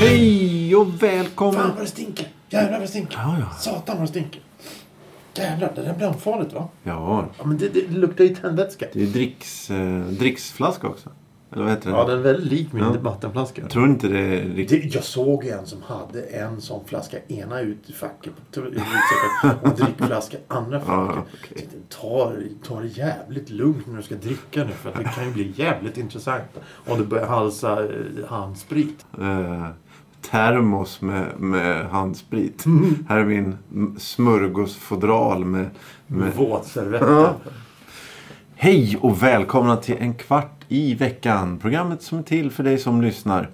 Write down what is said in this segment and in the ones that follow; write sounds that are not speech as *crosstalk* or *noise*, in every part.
Hej och välkommen! Fan vad det stinker! Jävlar vad det stinker! Ja, ja. Satan vad det stinker! Jävlar, det där är brandfarligt va? Ja, Ja men det, det luktar ju tändvätska. det är dricks, eh, dricksflaska också. Eller vad heter det? Ja, den är väldigt lik min Ja. vattenflaska. Jag tror inte det är riktigt... Det, jag såg en som hade en sån flaska ena ut i facket och drickflaska andra Ja, *laughs* facket. okej. Så Ta, ta det jävligt lugnt när du ska dricka nu för att det kan ju bli jävligt intressant om du börjar halsa eh, handsprit. Eh, termos med, med handsprit. Mm. Här är min smörgåsfodral med... med... Våtservetter. Ja. Hej och välkomna till en kvart i veckan. Programmet som är till för dig som lyssnar.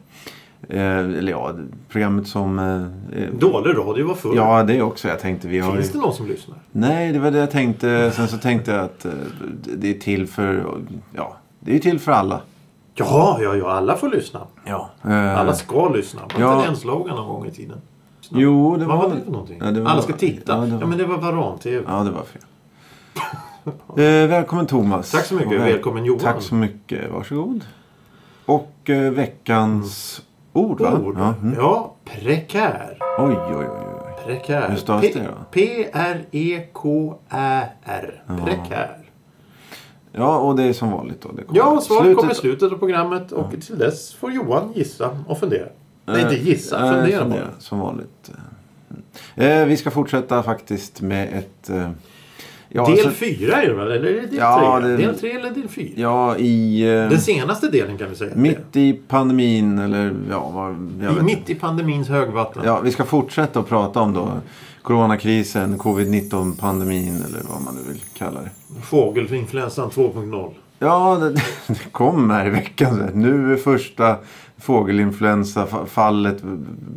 Eh, eller ja, programmet som... Eh, eh, Dålig radio var full. Ja, det också. Jag tänkte vi har. Finns det någon som lyssnar? Nej, det var det jag tänkte. Sen så tänkte jag att eh, det är till för... Ja, det är till för alla. Ja, ja, ja. Alla får lyssna. Ja. Eh, Alla ska lyssna. Var Ja. inte det en slogan någon gång i tiden? Jo, det Vad var... var det för någonting? Ja, det var- Alla ska titta. Ja, Ja, det var- men det var Varan-TV. Ja, det var fel. Eh, välkommen Thomas. Tack så mycket. Väl- Välkommen, Johan. Tack så mycket. Varsågod. Och eh, veckans ord va? Ord. Ja, Ja, mm. prekär. Oj, oj, oj. oj. Prekär. Hur stavas det då? P-R-E-K-Ä-R. Prekär. Ja, och det är som vanligt då. Ja, svaret slutet- kommer i slutet av programmet och till dess får Johan gissa och fundera. Nej, inte gissa. Eh, fundera bara. Som vanligt. Eh, vi ska fortsätta faktiskt med ett... Ja, del alltså- fyra är det väl? Eller är det del Ja, tre? det- Del tre eller del fyra? Ja, i... Eh, Den senaste delen kan vi säga. mitt i pandemin eller ja, vad, jag vet mitt i pandemins högvatten. Ja, vi ska fortsätta att prata om då coronakrisen, covid-19 pandemin eller vad man nu vill kalla det. Fågelinfluensan 2.0. Ja, det, *laughs* det kom här i veckan. så. Nu är första fågelinfluensafallet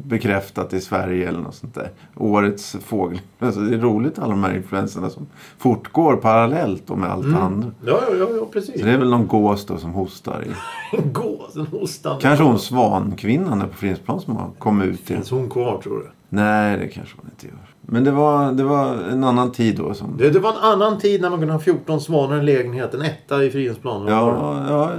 bekräftat i Sverige eller något sånt där. Årets fågelinfluensa. Det är roligt alla de här influenserna som fortgår parallellt med allt Mm. andra. Ja, ja, ja, precis. Så det är väl någon gås då som hostar. I. *laughs* Gås, en hostande Kanske hon. Svankvinnan där på Fridhemsplan som har kommit ut. Finns hon kvar tror du? Nej, det kanske hon inte gör. Men det var, det var en annan tid då. Som, Det, det var en annan tid när man kunde ha 14 svanar i en lägenhet. En etta i Fridhemsplan. ja, ja,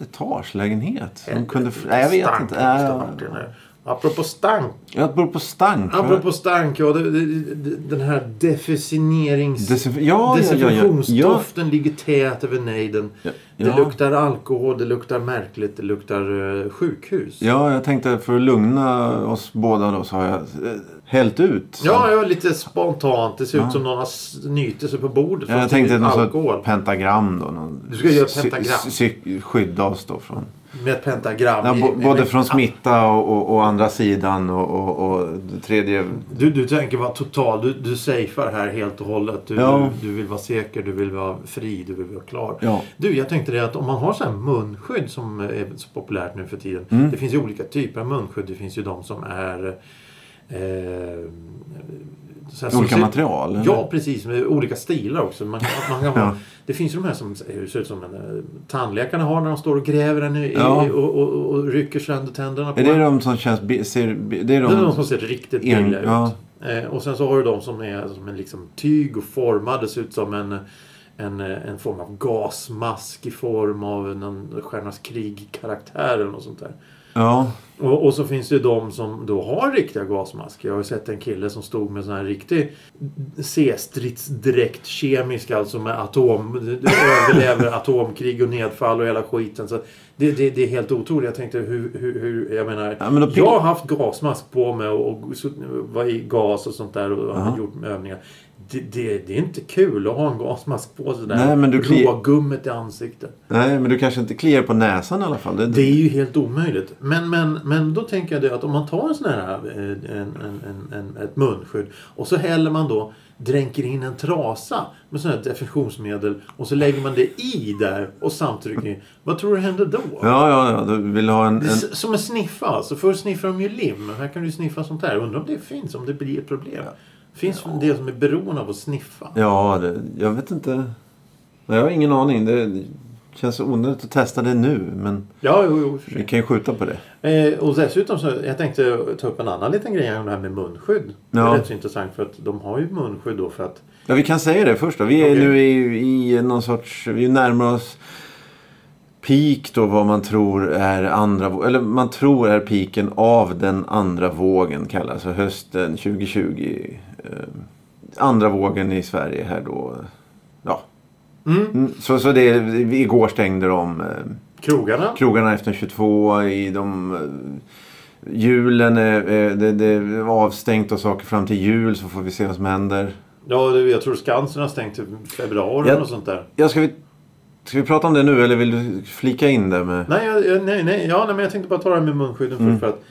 etagelägenhet. Som kunde, nej, jag vet inte. Äh, Apropå stank. jag beror på stank. Apropå stank, ja. Den här desinfierings... Desinf- ja, ja, ja, ja. Desinfektionsdoften ligger tät över nejden. Det luktar alkohol, det luktar märkligt, det luktar eh, sjukhus. Ja, jag tänkte för att lugna oss båda då så har jag eh, hällt ut. så. Ja, ja, lite spontant. Det ser ut som någon har snytit sig på bordet. Ja, jag tänkte sorts pentagram då. Någon Du ska göra pentagram. skydda oss då från... Med ett pentagram. Ja, i- i- både med- från smitta och, och, och andra sidan och, och, och tredje... Du, du tänker vara total. Du, du safear här helt och hållet. Du, Ja. du, du vill vara säker, du vill vara fri, du vill vara klar. Ja. Du, jag tänkte det att om man har så här munskydd som är så populärt nu för tiden. Mm. Det finns ju olika typer av munskydd. Det finns ju de som är eh, här Olika ser- material? eller? Ja, precis. Med olika stilar också. Man, man kan, *laughs* Ja. Det finns ju de här som ser ut som en, eh, tandläkarna har när de står och gräver en i, Ja. och, och, och rycker sönder tänderna på Är det en. de som känns... Ser, det är Det är de de... som ser riktigt billiga ja. ut. Eh, och sen så har du de som är som en liksom tyg och formade. Ser ut som en, en, eh, en form av gasmask i form av någon Stjärnornas krig-karaktär eller något sånt där. Ja. Och, och så finns det ju de som då har riktiga gasmasker. Jag har ju sett en kille som stod med sån här riktig C-stridsdräkt kemisk alltså med atom... överlever atomkrig och nedfall och hela skiten. Så det, det, det är helt otroligt. Jag tänkte hur... hur, hur jag menar... Ja, men jag har haft gasmask på mig och, och så- var i gas och sånt där och har gjort övningar. Det, det, det är inte kul att ha en gasmask på sig där. Nej, men du kli- Rågummet i ansiktet. Nej, men du kanske inte kliar på näsan i alla fall. Det, Det är ju helt omöjligt. Men, men, men då tänker jag det att om man tar en sån här, eh, en, en, en, ett munskydd och så häller man då, dränker in en trasa med sån här definitionsmedel och så lägger man det i där och samtrycker in. Vad tror du händer då? Ja, ja, ja. Du vill ha en... En som en sniffa alltså. Förr sniffade de ju lim. Här kan du sniffa sånt här. Undrar om det finns, om det blir ett problem. Finns en del som är beroende av att sniffa. ja, det, jag vet inte. Jag har ingen aning. Det Känns onödigt att testa det nu. Men Ja, jo, jo. vi kan ju skjuta på det. Eh, och dessutom så jag tänkte ta upp en annan liten grej om det här med munskydd. Det är Ja. rätt så intressant för att de har ju munskydd då för att Ja, vi kan säga det först då. Vi är Okej. nu i, i någon sorts... Vi närmar oss peak då vad man tror är andra... Eller man tror är piken av den andra vågen kallas. Alltså hösten 2020. Eh, andra vågen i Sverige här då. Ja. mm, Mm, Så, så det, igår stängde de eh, krogarna. krogarna efter 22 i de... eh, Julen är, det, det är avstängt och saker fram till jul så får vi se vad som händer. Ja, jag tror Skansen har stängt i februari och sånt där. Ja, ska, vi, ska vi prata om det nu eller vill du flika in det med... Nej, jag, jag, nej, nej, ja, nej, men jag tänkte bara ta det här med munskydden Mm. först för att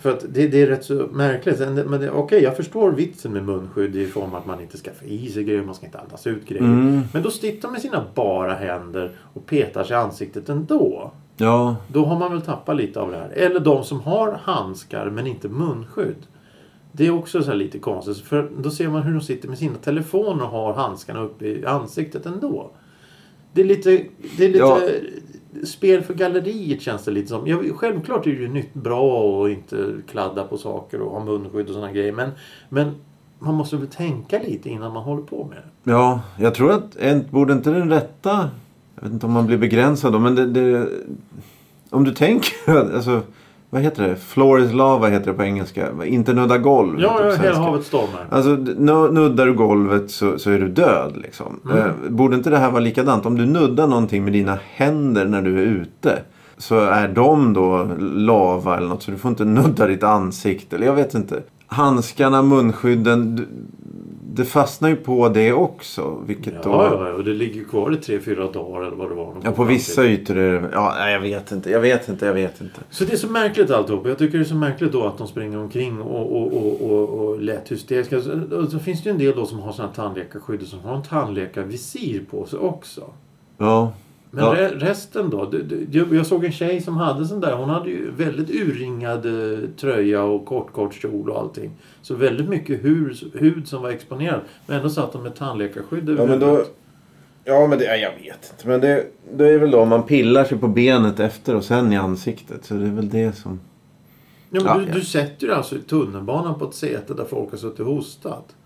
för att det, det är rätt så märkligt. Men okej, jag förstår vitsen med munskydd i form av att man inte ska få i sig grejer, man ska inte andas ut grejer. Mm. Men då sitter de med sina bara händer och petar sig i ansiktet ändå. Ja, Då har man väl tappat lite av det här. Eller de som har handskar men inte munskydd. Det är också så här lite konstigt. För då ser man hur de sitter med sina telefoner och har handskarna uppe i ansiktet ändå. Det är lite, det är lite Ja spel för galleriet känns det lite som. Ja, självklart är det ju nytt bra att inte kladda på saker och ha munskydd och sådana grejer. Men, men man måste väl tänka lite innan man håller på med det. ja, jag tror att en, borde inte den rätta... Jag vet inte om man blir begränsad då, men det... det om du tänker... *laughs* Alltså, vad heter det? Floor is lava heter det på engelska. Inte nudda golv. Ja, hela havet stormar. Alltså nu- nuddar du golvet så, så är du död liksom. Mm. Eh, borde inte det här vara likadant? Om du nuddar någonting med dina händer när du är ute. Så är de då lava eller något. Så du får inte nudda ditt ansikte. Eller jag vet inte. Handskarna, munskydden. du- Det fastnar ju på det också. Vilket Ja, då... ja, och det ligger kvar i tre, fyra dagar eller vad det var. Ja, på vissa till. ytor är det... Ja, jag vet inte. Jag vet inte. Jag vet inte. Så det är så märkligt alltihop. Jag tycker det är så märkligt då att de springer omkring och, och, och, och, och lätt hysteriska. Och så finns det ju en del då som har sådana tandläkarskydd och som har en tandläkarvisir på sig också. Ja. Men Ja. re, resten då? Jag, såg en tjej som hade sån där. Hon hade ju väldigt urringad eh, tröja och kort, kort kjol och allting. Så väldigt mycket hud, hud som var exponerad. Men ändå satt de med tandläkarskydd över Ja, men då... Ja, men det, ja, jag vet inte. Men det, det är väl då man pillar sig på benet efter och sen i ansiktet. Så det är väl det som... Ja, men Ja, du, ja. du sätter ju alltså i tunnelbanan på ett säte där folk har suttit och hostat.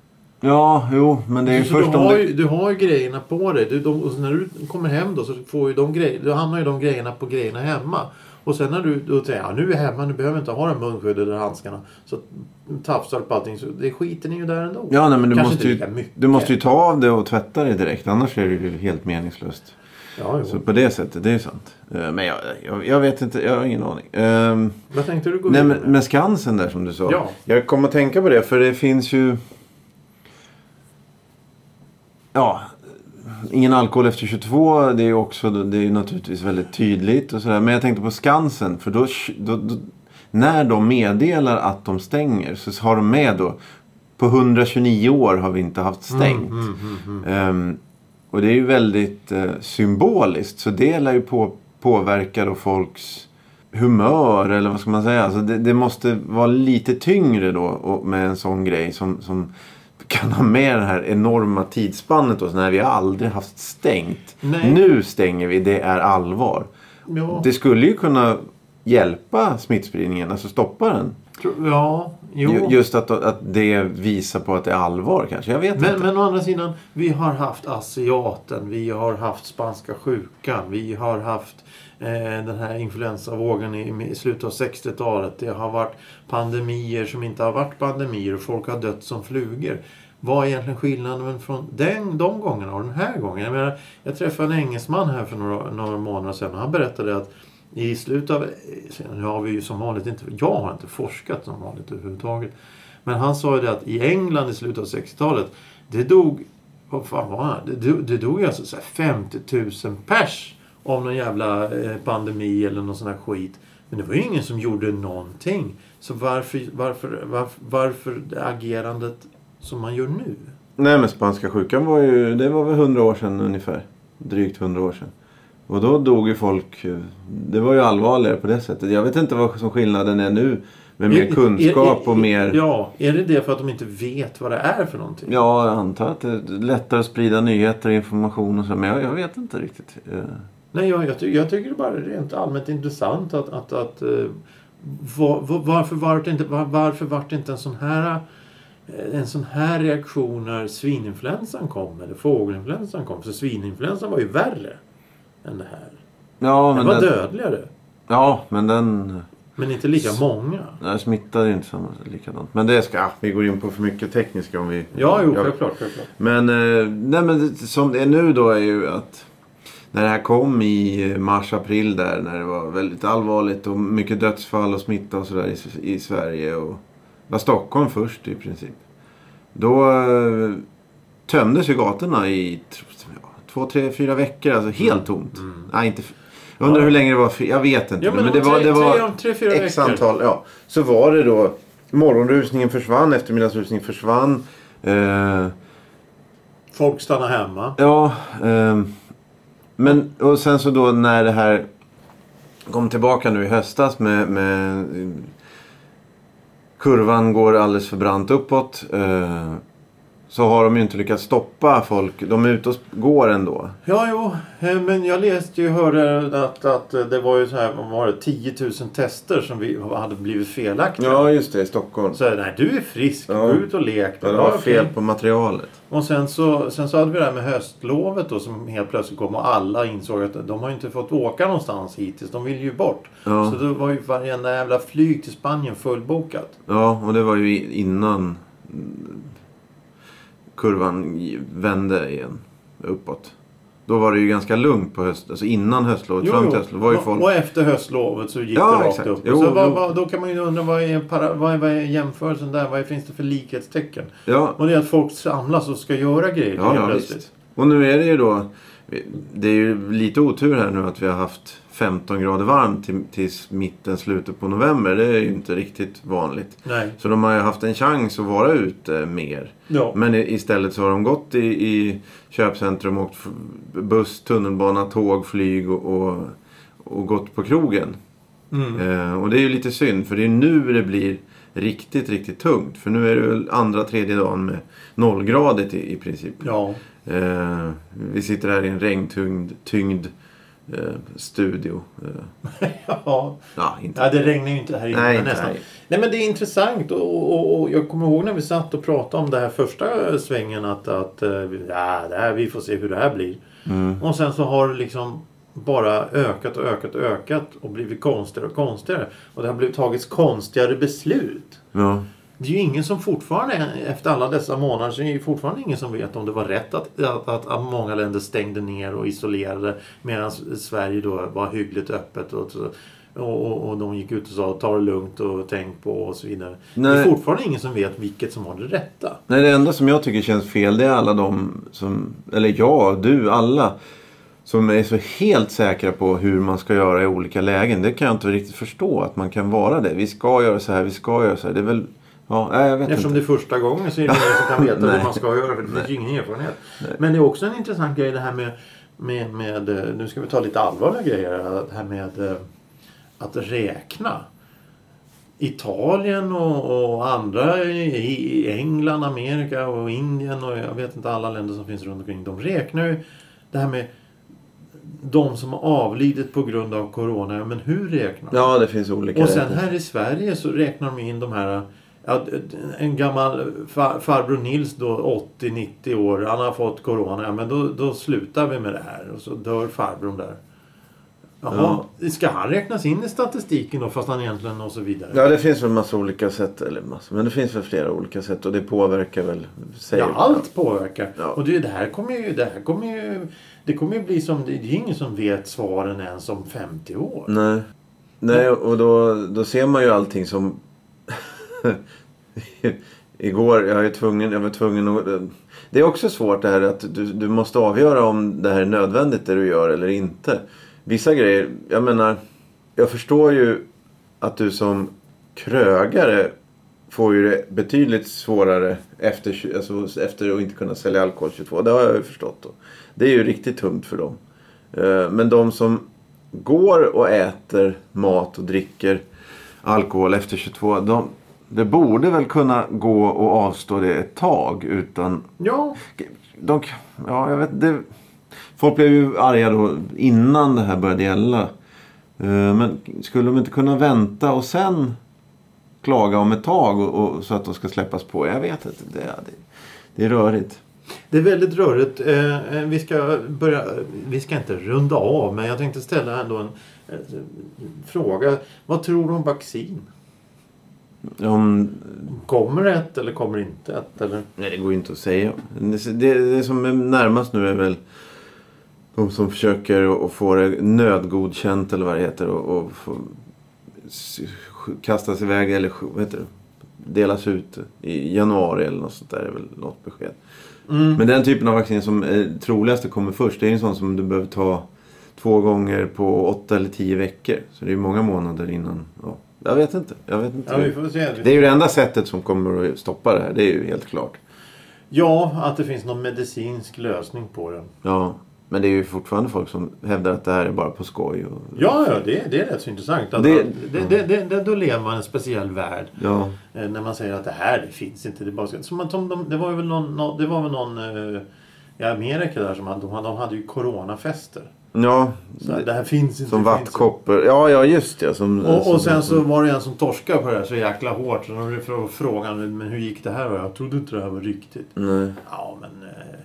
Ja, jo, men det är ju så först du, om har ju, du har ju grejerna på dig. Du, de, och när du kommer hem då så får ju de grejer, då hamnar ju de grejerna på grejerna hemma. Och sen när du då säger ja, nu är jag hemma, nu behöver jag inte ha en munskydd eller handskarna. Så tafsar du på allting. Så det skiter ni ju där ändå. Ja, nej, men du Kanske måste, ju, du måste ju ta av det och tvätta det direkt. Annars är det ju helt meningslöst. Ja, jo. Så på det sättet, det är sant. Eh, Men jag, jag, jag vet inte, jag har ingen aning. Ehm, Vad tänkte du gå nej, men med Skansen där som du sa. Ja. Jag kom att tänka på det för det finns ju... Ja, ingen alkohol efter 22. Det är ju också, det är naturligtvis väldigt tydligt och sådär. Men jag tänkte på Skansen. För då, då, då, när de meddelar att de stänger så har de med då på 129 år har vi inte haft stängt. Mm, mm, mm, mm. Ehm, och det är ju väldigt eh, symboliskt. Så det lär ju på, påverka då folks humör eller vad ska man säga. Alltså det, det måste vara lite tyngre då och, med en sån grej som, som kan ha med det här enorma tidsspannet då. Så när vi har aldrig haft stängt. Nej. Nu stänger vi, det är allvar. Ja, Det skulle ju kunna hjälpa smittspridningen, alltså stoppa den. ja, jo. Ju- Just att, att det visar på att det är allvar kanske. Jag vet Men, inte. men å andra sidan, vi har haft asiaten, vi har haft spanska sjukan, vi har haft Eh, den här influensavågen i, i slutet av 60-talet. Det har varit pandemier som inte har varit pandemier och folk har dött som flugor. Vad är egentligen skillnaden från den, de gångerna och den här gången? Jag, menar, jag träffade en engelsman här för några, några månader sedan och han berättade att i slutet av... Nu har vi ju som vanligt inte... Jag har inte forskat som vanligt överhuvudtaget. Men han sa ju det att i England i slutet av 60-talet det dog... Vad fan var det? Det, det dog alltså 50 000 pers av någon jävla eh, pandemi eller någon sån här skit. Men det var ju ingen som gjorde någonting. Så varför, varför, varför, varför det agerandet som man gör nu? Nej men spanska sjukan var ju, det var väl hundra år sedan ungefär. Drygt hundra år sedan. Och då dog ju folk, eh, det var ju allvarligare på det sättet. Jag vet inte vad som skillnaden är nu. Med mer kunskap och mer... Ja, är det det för att de inte vet vad det är för någonting? Ja, jag antar att det är lättare att sprida nyheter och information och så. Men jag, jag vet inte riktigt. Eh, Nej, jag, jag, ty jag tycker det bara är rent allmänt intressant att... att, att uh, var, var, varför var det inte, var, varför var det inte en sån här eh, en sån här reaktion när svininfluensan kom eller fågelinfluensan kom? För svininfluensan var ju värre än det här. Ja, Den men var den, dödligare. ja, men den Men inte lika många. nej, smittar ju inte samma, likadant. Men det ska, ja, vi går in på för mycket tekniska om vi... Ja, jo, Ja. självklart. självklart. Men, eh, nej, men det, som det är nu då är ju att när det här kom i mars, april där när det var väldigt allvarligt och mycket dödsfall och smitta och sådär i, i Sverige och det var Stockholm först i princip. Då eh, tömdes ju gatorna i ja, två, tre, fyra veckor. Alltså helt tomt. Nej, inte, jag undrar Ja. hur länge det var. Jag vet inte. Ja, men, det om var, tre, det var tre, tre, fyra X veckor. antal. Ja. Så var det då. Morgonrusningen försvann. Eftermiddagsrusningen försvann. Eh, Folk stannar hemma. Ja, ehm, men och sen så då när det här kom tillbaka nu i höstas med, med eh, kurvan går alldeles för brant uppåt. eh, så har de ju inte lyckats stoppa folk. De är ute och går ändå. Ja, jo. eh, Men jag läste ju hörde att, att det var ju så här, vad var det, 10 000 tester som vi hade blivit felaktiga. just det. I Stockholm. Så nej, du är frisk. Ja. Gå ut och lek. Ja, det var fel på materialet. Och sen så, sen så hade vi det här med höstlovet då som helt plötsligt kom och alla insåg att de har ju inte fått åka någonstans hittills. De vill ju bort. Ja. Så då var ju varenda jävla flyg till Spanien fullbokat. Ja, och det var ju innan kurvan vände igen uppåt. Då var det ju ganska lugnt på höst, alltså innan höstlovet, fram till höstlovet var ju folk... och efter höstlovet så gick Ja, det rakt exakt. upp. Jo, så vad, jo. vad, då kan man ju undra vad är, para, vad, är, vad är jämförelsen där? Vad är, finns det för likhetstecken? Ja, Och det är att folk samlas och ska göra grejer Ja, ja plötsligt. Och nu är det ju då... Det är ju lite otur här nu att vi har haft 15 grader varmt till, tills mitten, slutet på november. Det är ju inte riktigt vanligt. Nej. Så de har ju haft en chans att vara ute mer. Ja. Men istället så har de gått i, i köpcentrum, åkt buss, tunnelbana, tåg, flyg och, och, och gått på krogen. Mm. Eh, och det är ju lite synd för det är nu det blir riktigt, riktigt tungt. För nu är det väl andra, tredje dagen med nollgradigt i, i princip. Ja. Eh, vi sitter här i en regntyngd tyngd, eh, studio. Eh, *laughs* ja. ja, inte... Ja, det regnar ju inte här inne. Nej, nästan. här. Nej, men det är intressant. Och, och, och jag kommer ihåg när vi satt och pratade om det här första svängen. Att, att eh, ja, det här, vi får se hur det här blir. Mm. Och sen så har det liksom bara ökat och ökat och ökat. Och blivit konstigare och konstigare. Och det har blivit tagits konstigare beslut. Ja. Det är ju ingen som fortfarande, efter alla dessa månader, så är det ju fortfarande ingen som vet om det var rätt att, att, att, att många länder stängde ner och isolerade medan Sverige då var hyggligt öppet. Och, och, och, och de gick ut och sa ta det lugnt och tänk på och så vidare. Det är Nej. fortfarande ingen som vet vilket som var det rätta. Nej, det enda som jag tycker känns fel det är alla de som, eller jag, du, alla. Som är så helt säkra på hur man ska göra i olika lägen. Det kan jag inte riktigt förstå att man kan vara det. Vi ska göra så här, vi ska göra så här. Det är väl, ja, nej, jag vet Eftersom inte. det är första gången så är det ingen som kan veta *laughs* Nej. vad man ska göra. För det finns ju ingen erfarenhet. Men det är också en intressant grej det här med, med, med eh, nu ska vi ta lite allvarliga grejer. Det här med eh, att räkna. Italien och, och andra i, England, Amerika och Indien och jag vet inte alla länder som finns runt omkring. De räknar ju det här med de som har avlidit på grund av Corona. Men hur räknar de? Ja, det finns olika. Och sen här i Sverige så räknar de in de här ja, en gammal far, farbror Nils då 80-90 år. Han har fått corona. Ja, men då, då slutar vi med det här. Och så dör farbrorn där. Jaha, ska han räknas in i statistiken då fast han egentligen och så vidare? Ja, det finns väl massa olika sätt. Eller massa, men det finns väl flera olika sätt och det påverkar väl. Säger, Ja, allt påverkar. Ja. Och det, det här kommer ju... Det här kommer ju det kommer ju bli som... Det är ingen som vet svaren ens om 50 år. Nej. Nej, och då, då ser man ju allting som... *laughs* Igår, jag är tvungen, jag var tvungen att... Det är också svårt det här att du, du måste avgöra om det här är nödvändigt det du gör eller inte. Vissa grejer, jag menar... Jag förstår ju att du som krögare får ju det betydligt svårare efter, alltså efter att inte kunna sälja alkohol 22. Det har jag ju förstått. Då. Det är ju riktigt tungt för dem. Eh, men de som går och äter mat och dricker alkohol efter 22. De, det borde väl kunna gå och avstå det ett tag utan... Ja, De, ja, jag vet det, Folk blev ju arga då innan det här började gälla. Eh, Men skulle de inte kunna vänta och sen klaga om ett tag och, och, så att de ska släppas på? Jag vet inte. Det, det, det är rörigt. Det är väldigt rörigt. Eh, eh, vi, ska börja, vi ska inte runda av men jag tänkte ställa ändå en eh, fråga. Vad tror du om vaccin? Om, Kommer ett eller kommer inte ett? Eller? nej, det går ju inte att säga. Det, det, det som är närmast nu är väl de som försöker att få det nödgodkänt eller vad det heter och, och få kastas iväg eller vad heter det? delas ut i januari eller något sånt där är väl något besked. Mm. Men den typen av vaccin som är troligast kommer först det är en sån som du behöver ta två gånger på åtta eller tio veckor. Så det är många månader innan. Ja, jag vet inte. Jag vet inte. Ja, vi får se. Det är ju det enda sättet som kommer att stoppa det här. Det är ju helt klart. Ja, att det finns någon medicinsk lösning på det. Ja, men det är ju fortfarande folk som hävdar att det här är bara på skoj. Och... Ja, ja det, det är rätt så intressant. Att, Det- det, det, det, det, då lever man i en speciell värld. Ja, Eh, när man säger att det här det finns inte. Det, bara, ska- som att de, de, det var väl någon, nå- det var väl någon eh, i Amerika där som hade, de, hade, de hade ju coronafester. Ja Så här, det här finns inte. som vattkoppor. Ja, ja just det. Som. Och, och som- sen så var det en som torskade på det här så jäkla hårt. Så de frå- frågade men hur gick det här? Och jag trodde inte det här var riktigt. Nej. Ja, men... eh,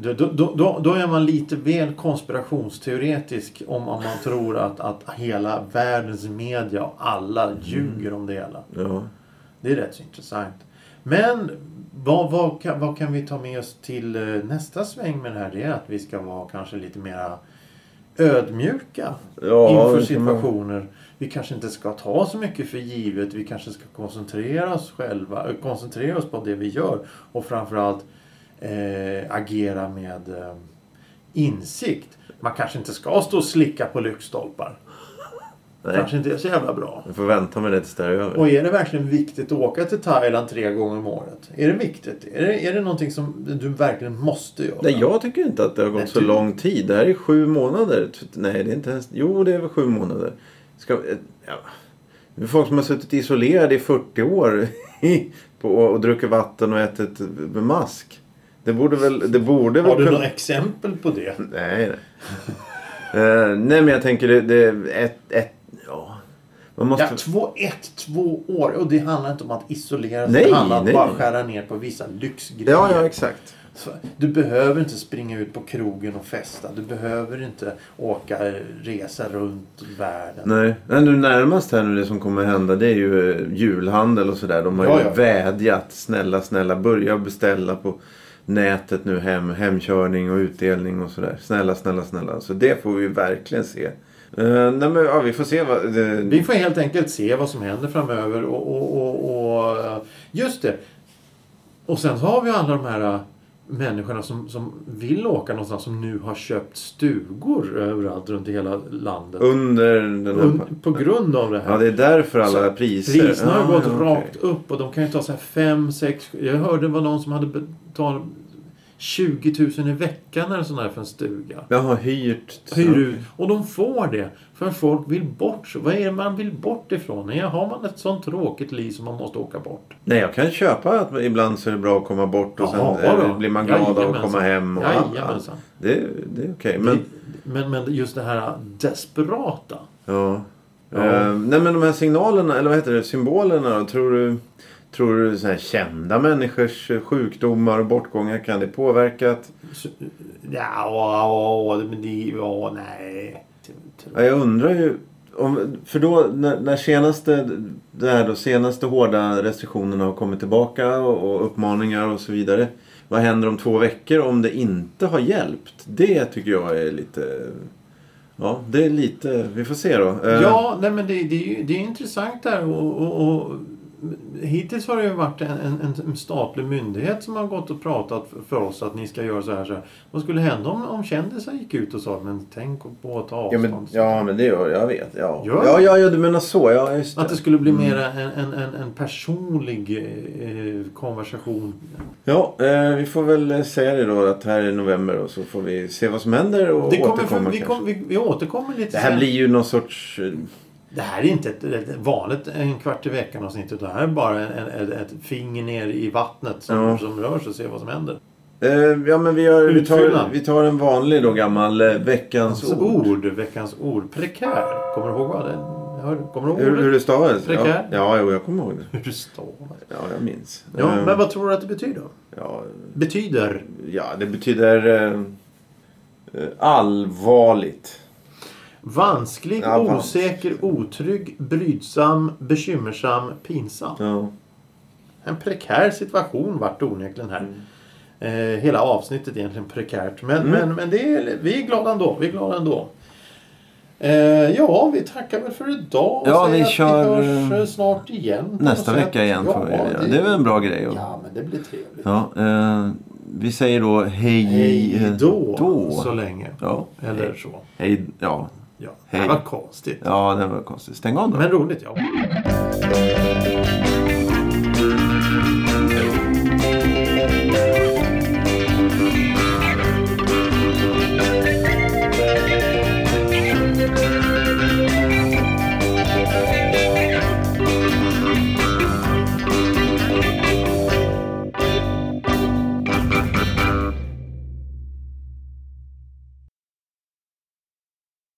Då, då, då, då är man lite väl konspirationsteoretisk om, om man tror att, att hela världens media och alla ljuger om det hela. Ja. Det är rätt så intressant. Men vad, vad, kan, vad kan vi ta med oss till eh, nästa sväng med det här? Det är att vi ska vara kanske lite mera ödmjuka Ja, inför situationer. Vi kanske inte ska ta så mycket för givet. Vi kanske ska koncentrera oss själva, eh, koncentrera oss på det vi gör och framförallt eh, agera med eh, insikt. Man kanske inte ska stå och slicka på lyktstolpar. Nej. Kanske inte är så jävla bra. Jag får vänta med det tills det är över. Och är det verkligen viktigt att åka till Thailand tre gånger om året? Är det viktigt? Är det, är det någonting som du verkligen måste göra? Nej, jag tycker inte att det har gått Nej, så du- lång tid. Det här är sju månader. Nej, det är inte ens... Jo, det är väl sju månader. Ska... Ja. Det är folk som har suttit isolerade i 40 år *laughs* och druckit vatten och ätit med mask. Det borde väl... Det borde väl Har du kunna- några exempel på det? Nej, nej. Eh, nej, men jag tänker det, det ett, ett... Ja. Man måste... Ja, två, ett, två år. Och det handlar inte om att isolera sig. Nej, det handlar om att bara skära ner på vissa lyxgrejer. Ja, ja, exakt. Så, Du behöver inte springa ut på krogen och festa. Du behöver inte åka resa runt världen. Nej, Nej nu närmast här nu det som kommer hända det är ju eh, julhandel och sådär. De har Ja, ju ja. vädjat. Snälla, snälla börja beställa på nätet nu hem. Hemkörning och utdelning och sådär. Snälla, snälla, snälla. Så det får vi verkligen se. Uh, nej men ja, vi får se vad... Det, Vi får helt enkelt se vad som händer framöver. Och, och, och, och eh, just det. Och sen så har vi alla de här eh, människorna som, som vill åka någonstans som nu har köpt stugor överallt runt i hela landet. under den här... Und, på grund av det här. Ja, det är därför alla Så priser... Priserna har Ja, gått ja, okej. rakt upp och de kan ju ta så här 5, 6... Jag hörde det var någon som hade betalat 20 000 i veckan eller sån här för en stuga. Jag har hyrt... Hyr ut. Och de får det. För folk vill bort. Så vad är det man vill bort ifrån? Har man ett sånt tråkigt liv som man måste åka bort? Nej, jag kan köpa att ibland så är det bra att komma bort och Jaha, sen eh, då. blir man glad av att komma hem. Och, Jajamensan. det, det är okej. Men... Men, men just det här desperata. Ja. Ja. Eh, nej men de här signalerna, eller vad heter det, symbolerna då, Tror du, tror du så här kända människors sjukdomar och bortgångar kan det påverka? Att, ja, ja, men det... Ja, nej. ja, jag undrar ju. Om, för då när, när senaste, det här då, senaste hårda restriktionerna har kommit tillbaka och, och uppmaningar och så vidare. Vad händer om två veckor om det inte har hjälpt? Det tycker jag är lite... Ja, det är lite... Vi får se då. Eh, Ja, nej, men det, det, är ju, det är intressant där. Och, och, och, hittills har det ju varit en, en, en statlig myndighet som har gått och pratat för- oss att ni ska göra så här. Så här. Vad skulle hända om, om kändisar gick ut och sa men tänk på att ta Ja avstånd. men, ja men det gör jag. vet. Ja. Gör Ja, det? ja, ja, du menar så. Ja, just Att det skulle bli mer en, en, en, en personlig eh, konversation. Ja, eh, vi får väl eh, säga det då att här är november och så får vi se vad som händer och Det kommer, återkomma för, vi, kom, vi, vi återkommer lite Det här sen. blir ju någon sorts... Det här är inte ett, ett vanligt en kvart i veckan avsnitt utan det här är bara en, en, ett finger ner i vattnet som, Ja. som rör sig och ser vad som händer. Eh, ja, men vi, gör, vi, tar, vi tar en vanlig då gammal eh, veckans Alltså, ord. ord. Veckans ord. Prekär. Kommer du ihåg vad det hör, Kommer du ihåg Hur, hur det stavades? Ja, Prekär? ja jo, jag kommer ihåg det. Hur det stavas. Ja, jag minns. Ja, Eh, men vad tror du att det betyder? ja, Betyder? ja, det betyder eh, eh, allvarligt. Vansklig, Ja, vansklig. osäker, otrygg, brydsam, bekymmersam, pinsam. Ja. En prekär situation vart det onekligen här. Eh, hela avsnittet är egentligen prekärt. Men, Mm. men, men det är, vi är glada ändå. Vi är glada ändå. Eh, ja, vi tackar väl för idag. och Ja, vi kör, vi hörs eh, eh, snart igen. Nästa vecka igen får vi göra. Det är väl en bra grej. att- Ja, men det blir trevligt. Ja, eh, vi säger då hej, Hej eh, då, då. så länge. Ja, Eller hej. så. Hej, ja. Ja, Hej. det var konstigt. ja, det var konstigt. Stäng av då. Men roligt, ja.